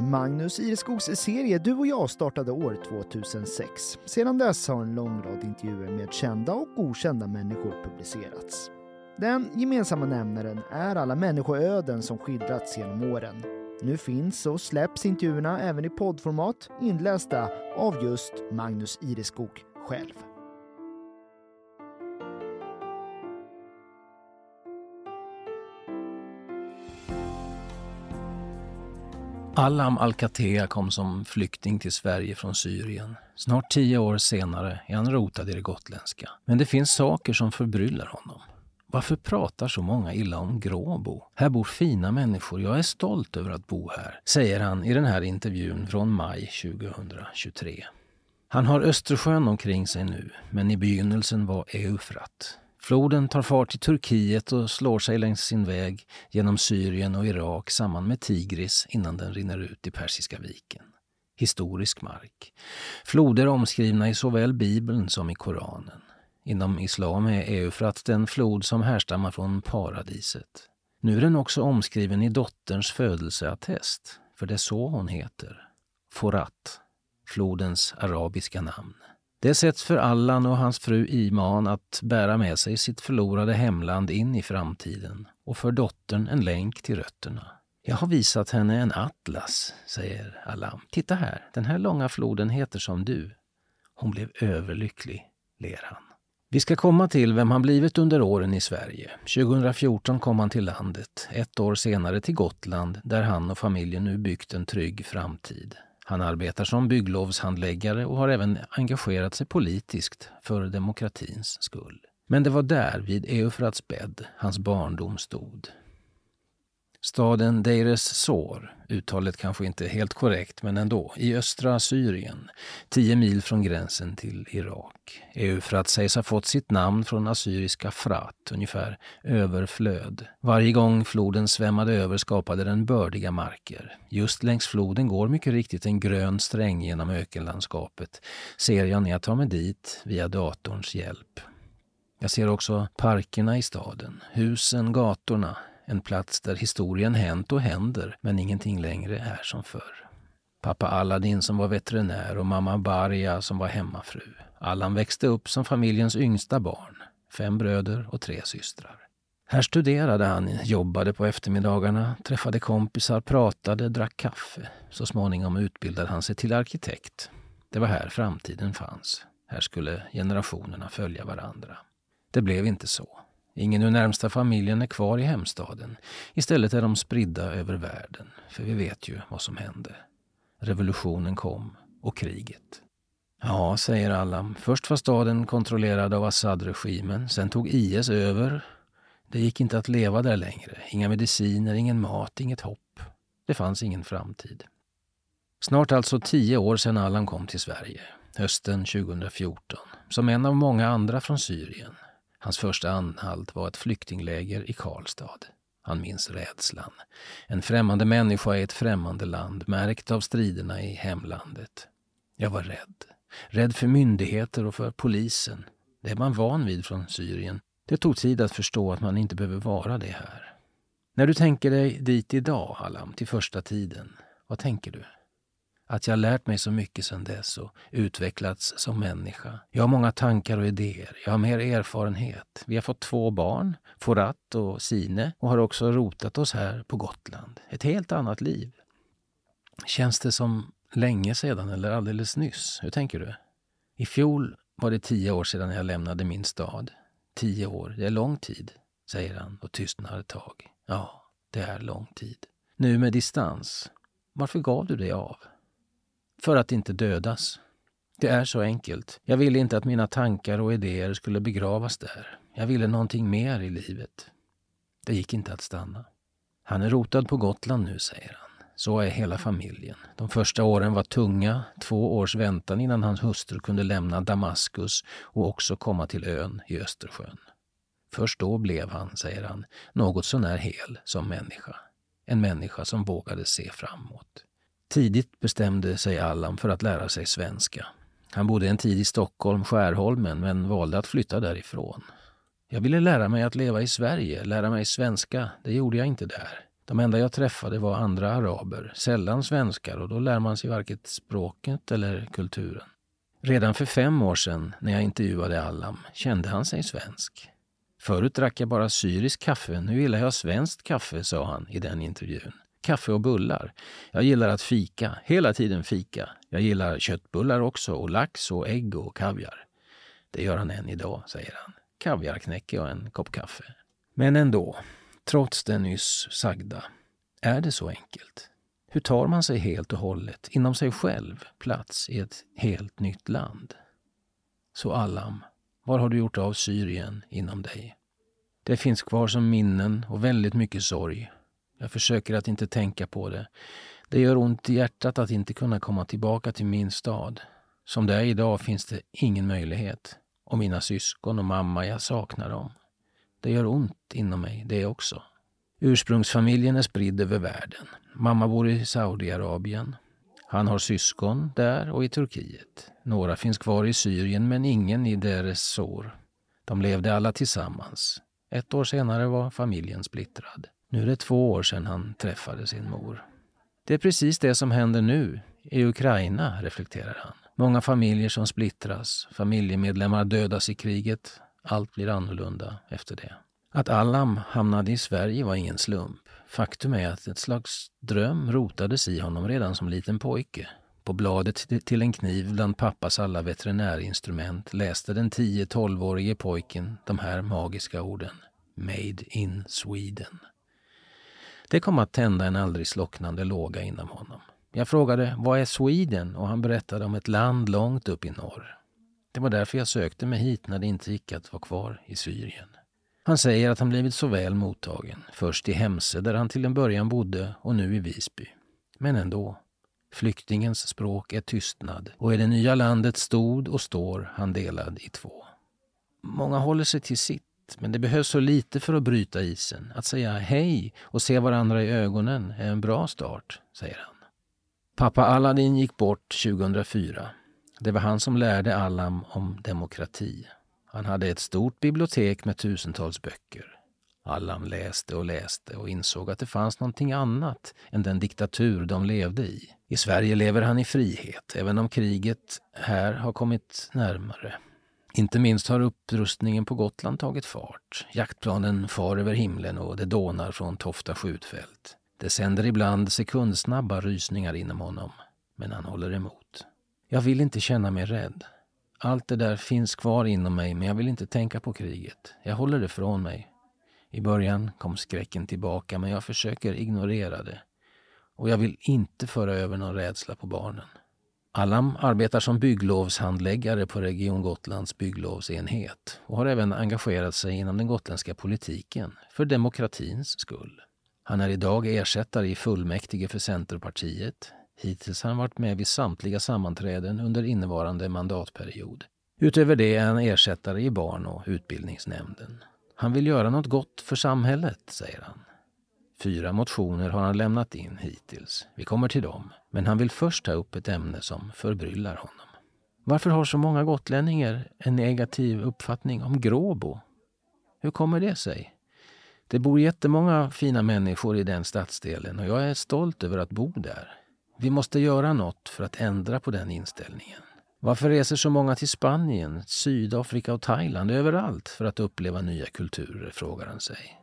Magnus Ireskogs serie Du och jag startade år 2006. Sedan dess har en lång rad intervjuer med kända och okända människor publicerats. Den gemensamma nämnaren är alla människoöden som skildrats genom åren. Nu finns och släpps intervjuerna även i poddformat inlästa av just Magnus Ireskog själv. Allam Al-Katea kom som flykting till Sverige från Syrien. Snart tio år senare är han rotad i det gotländska. Men det finns saker som förbryllar honom. Varför pratar så många illa om Gråbo? Här bor fina människor. Jag är stolt över att bo här, säger han i den här intervjun från maj 2023. Han har Östersjön omkring sig nu, men i begynnelsen var Eufrat. Floden tar fart i Turkiet och slår sig längs sin väg genom Syrien och Irak samman med Tigris innan den rinner ut i Persiska viken. Historisk mark. Floder omskrivna i såväl Bibeln som i Koranen. Inom islam är Eufrat den flod som härstammar från paradiset. Nu är den också omskriven i dotterns födelseattest, för det är så hon heter. Forat, flodens arabiska namn. Det sätts för Allan och hans fru Iman att bära med sig sitt förlorade hemland in i framtiden och för dottern en länk till rötterna. Jag har visat henne en atlas, säger Allan. Titta här, den här långa floden heter som du. Hon blev överlycklig, ler han. Vi ska komma till vem han blivit under åren i Sverige. 2014 kom han till landet, ett år senare till Gotland där han och familjen nu byggt en trygg framtid. Han arbetar som bygglovshandläggare och har även engagerat sig politiskt för demokratins skull. Men det var där, vid Eufrats bädd, hans barndom stod. Staden Deires Sor, uttalet kanske inte är helt korrekt men ändå, i östra Syrien, tio mil från gränsen till Irak. Eufrat sägs ha fått sitt namn från assyriska frat, ungefär överflöd. Varje gång floden svämmade över skapade den bördiga marker. Just längs floden går mycket riktigt en grön sträng genom ökenlandskapet, ser jag när jag tar mig dit via datorns hjälp. Jag ser också parkerna i staden, husen, gatorna, en plats där historien hänt och händer, men ingenting längre är som förr. Pappa Aladdin som var veterinär och mamma Barja som var hemmafru. Allan växte upp som familjens yngsta barn. Fem bröder och tre systrar. Här studerade han, jobbade på eftermiddagarna, träffade kompisar, pratade, drack kaffe. Så småningom utbildade han sig till arkitekt. Det var här framtiden fanns. Här skulle generationerna följa varandra. Det blev inte så. Ingen ur närmsta familjen är kvar i hemstaden. Istället är de spridda över världen, för vi vet ju vad som hände. Revolutionen kom och kriget. Ja, säger alla. Först var staden kontrollerad av Assad-regimen, sen tog IS över. Det gick inte att leva där längre. Inga mediciner, ingen mat, inget hopp. Det fanns ingen framtid. Snart alltså tio år sedan Allan kom till Sverige, hösten 2014, som en av många andra från Syrien. Hans första anhalt var ett flyktingläger i Karlstad. Han minns rädslan. En främmande människa i ett främmande land, märkt av striderna i hemlandet. Jag var rädd. Rädd för myndigheter och för polisen. Det är man van vid från Syrien. Det tog tid att förstå att man inte behöver vara det här. När du tänker dig dit idag, Alam, till första tiden, vad tänker du? Att jag lärt mig så mycket sedan dess och utvecklats som människa. Jag har många tankar och idéer. Jag har mer erfarenhet. Vi har fått två barn, Forat och Sine, och har också rotat oss här på Gotland. Ett helt annat liv. Känns det som länge sedan eller alldeles nyss? Hur tänker du? I fjol var det tio år sedan jag lämnade min stad. Tio år, det är lång tid, säger han och tystnar ett tag. Ja, det är lång tid. Nu med distans. Varför gav du dig av? För att inte dödas. Det är så enkelt. Jag ville inte att mina tankar och idéer skulle begravas där. Jag ville någonting mer i livet. Det gick inte att stanna. Han är rotad på Gotland nu, säger han. Så är hela familjen. De första åren var tunga, två års väntan innan hans hustru kunde lämna Damaskus och också komma till ön i Östersjön. Först då blev han, säger han, något sånär hel som människa. En människa som vågade se framåt. Tidigt bestämde sig Allan för att lära sig svenska. Han bodde en tid i Stockholm, Skärholmen, men valde att flytta därifrån. Jag ville lära mig att leva i Sverige, lära mig svenska. Det gjorde jag inte där. De enda jag träffade var andra araber, sällan svenskar och då lär man sig varken språket eller kulturen. Redan för fem år sedan, när jag intervjuade Allam, kände han sig svensk. Förut drack jag bara syrisk kaffe, nu gillar jag svenskt kaffe, sa han i den intervjun. Kaffe och bullar. Jag gillar att fika, hela tiden fika. Jag gillar köttbullar också och lax och ägg och kaviar. Det gör han än idag, säger han. Kaviarknäcke och en kopp kaffe. Men ändå, trots det nyss sagda, är det så enkelt? Hur tar man sig helt och hållet, inom sig själv, plats i ett helt nytt land? Så Allam, var har du gjort av Syrien inom dig? Det finns kvar som minnen och väldigt mycket sorg. Jag försöker att inte tänka på det. Det gör ont i hjärtat att inte kunna komma tillbaka till min stad. Som det är idag finns det ingen möjlighet. Och mina syskon och mamma, jag saknar dem. Det gör ont inom mig, det också. Ursprungsfamiljen är spridd över världen. Mamma bor i Saudiarabien. Han har syskon där och i Turkiet. Några finns kvar i Syrien men ingen i Deres sår. De levde alla tillsammans. Ett år senare var familjen splittrad. Nu är det två år sedan han träffade sin mor. Det är precis det som händer nu i Ukraina, reflekterar han. Många familjer som splittras, familjemedlemmar dödas i kriget. Allt blir annorlunda efter det. Att Allam hamnade i Sverige var ingen slump. Faktum är att ett slags dröm rotades i honom redan som liten pojke. På bladet till en kniv bland pappas alla veterinärinstrument läste den 10-12-årige pojken de här magiska orden. Made in Sweden. Det kom att tända en aldrig slocknande låga inom honom. Jag frågade vad är Sweden och han berättade om ett land långt upp i norr. Det var därför jag sökte mig hit när det inte gick att vara kvar i Syrien. Han säger att han blivit så väl mottagen. Först i Hemse där han till en början bodde och nu i Visby. Men ändå. Flyktingens språk är tystnad och i det nya landet stod och står han delad i två. Många håller sig till sitt, men det behövs så lite för att bryta isen. Att säga hej och se varandra i ögonen är en bra start, säger han. Pappa Aladdin gick bort 2004. Det var han som lärde Allam om demokrati. Han hade ett stort bibliotek med tusentals böcker. Allam läste och läste och insåg att det fanns någonting annat än den diktatur de levde i. I Sverige lever han i frihet, även om kriget här har kommit närmare. Inte minst har upprustningen på Gotland tagit fart. Jaktplanen far över himlen och det dånar från Tofta skjutfält. Det sänder ibland sekundsnabba rysningar inom honom, men han håller emot. Jag vill inte känna mig rädd. Allt det där finns kvar inom mig, men jag vill inte tänka på kriget. Jag håller det från mig. I början kom skräcken tillbaka, men jag försöker ignorera det. Och jag vill inte föra över någon rädsla på barnen. Allam arbetar som bygglovshandläggare på Region Gotlands bygglovsenhet och har även engagerat sig inom den gotländska politiken för demokratins skull. Han är idag ersättare i fullmäktige för Centerpartiet. Hittills har han varit med vid samtliga sammanträden under innevarande mandatperiod. Utöver det är han ersättare i barn och utbildningsnämnden. Han vill göra något gott för samhället, säger han. Fyra motioner har han lämnat in hittills. Vi kommer till dem. Men han vill först ta upp ett ämne som förbryllar honom. Varför har så många gotlänningar en negativ uppfattning om Gråbo? Hur kommer det sig? Det bor jättemånga fina människor i den stadsdelen och jag är stolt över att bo där. Vi måste göra något för att ändra på den inställningen. Varför reser så många till Spanien, Sydafrika och Thailand överallt för att uppleva nya kulturer, frågar han sig.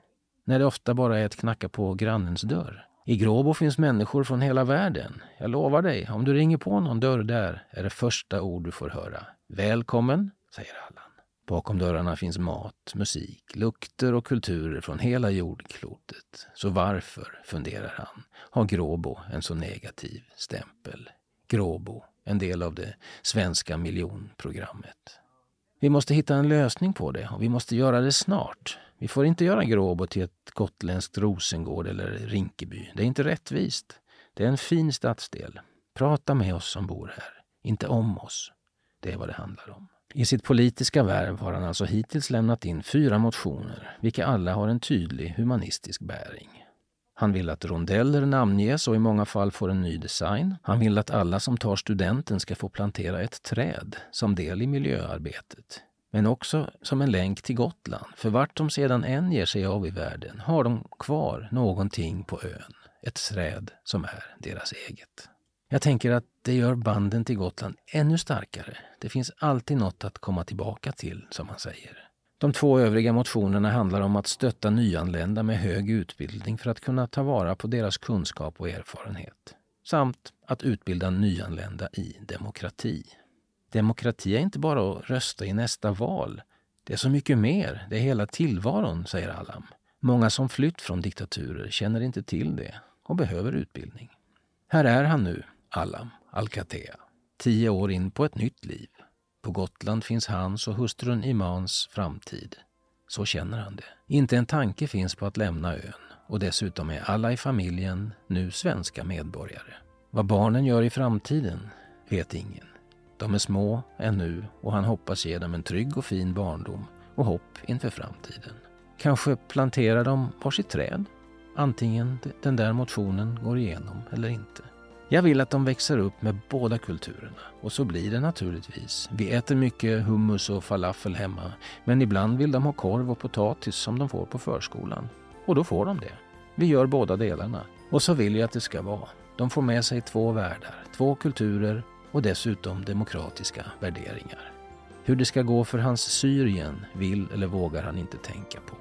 När det ofta bara är att knacka på grannens dörr. I Gråbo finns människor från hela världen. Jag lovar dig, om du ringer på någon dörr där är det första ord du får höra. Välkommen, säger Allan. Bakom dörrarna finns mat, musik, lukter och kulturer från hela jordklotet. Så varför, funderar han, har Gråbo en så negativ stämpel? Gråbo, en del av det svenska miljonprogrammet. Vi måste hitta en lösning på det och vi måste göra det snart. Vi får inte göra Gråbo till ett gotländskt Rosengård eller Rinkeby. Det är inte rättvist. Det är en fin stadsdel. Prata med oss som bor här, inte om oss. Det är vad det handlar om. I sitt politiska värv har han alltså hittills lämnat in fyra motioner, vilka alla har en tydlig humanistisk bäring. Han vill att rondeller namnges och i många fall får en ny design. Han vill att alla som tar studenten ska få plantera ett träd som del i miljöarbetet. Men också som en länk till Gotland, för vart de sedan än ger sig av i världen har de kvar någonting på ön. Ett träd som är deras eget. Jag tänker att det gör banden till Gotland ännu starkare. Det finns alltid något att komma tillbaka till, som man säger. De två övriga motionerna handlar om att stötta nyanlända med hög utbildning för att kunna ta vara på deras kunskap och erfarenhet. Samt att utbilda nyanlända i demokrati. Demokrati är inte bara att rösta i nästa val. Det är så mycket mer. Det är hela tillvaron, säger Allam. Många som flytt från diktaturer känner inte till det och behöver utbildning. Här är han nu, Allam Alcatea, tio år in på ett nytt liv. På Gotland finns hans och hustrun Imans framtid. Så känner han det. Inte en tanke finns på att lämna ön och dessutom är alla i familjen nu svenska medborgare. Vad barnen gör i framtiden vet ingen. De är små ännu och han hoppas ge dem en trygg och fin barndom och hopp inför framtiden. Kanske planterar de varsitt träd? Antingen den där motionen går igenom eller inte. Jag vill att de växer upp med båda kulturerna. Och så blir det naturligtvis. Vi äter mycket hummus och falafel hemma. Men ibland vill de ha korv och potatis som de får på förskolan. Och då får de det. Vi gör båda delarna. Och så vill jag att det ska vara. De får med sig två världar, två kulturer och dessutom demokratiska värderingar. Hur det ska gå för hans Syrien vill eller vågar han inte tänka på.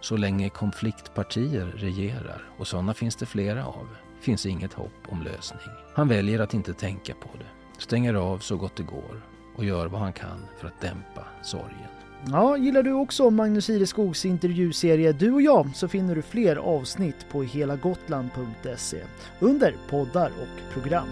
Så länge konfliktpartier regerar, och sådana finns det flera av, finns inget hopp om lösning. Han väljer att inte tänka på det, stänger av så gott det går och gör vad han kan för att dämpa sorgen. Ja, gillar du också Magnus Ireskogs intervjuserie Du och jag så finner du fler avsnitt på helagotland.se under poddar och program.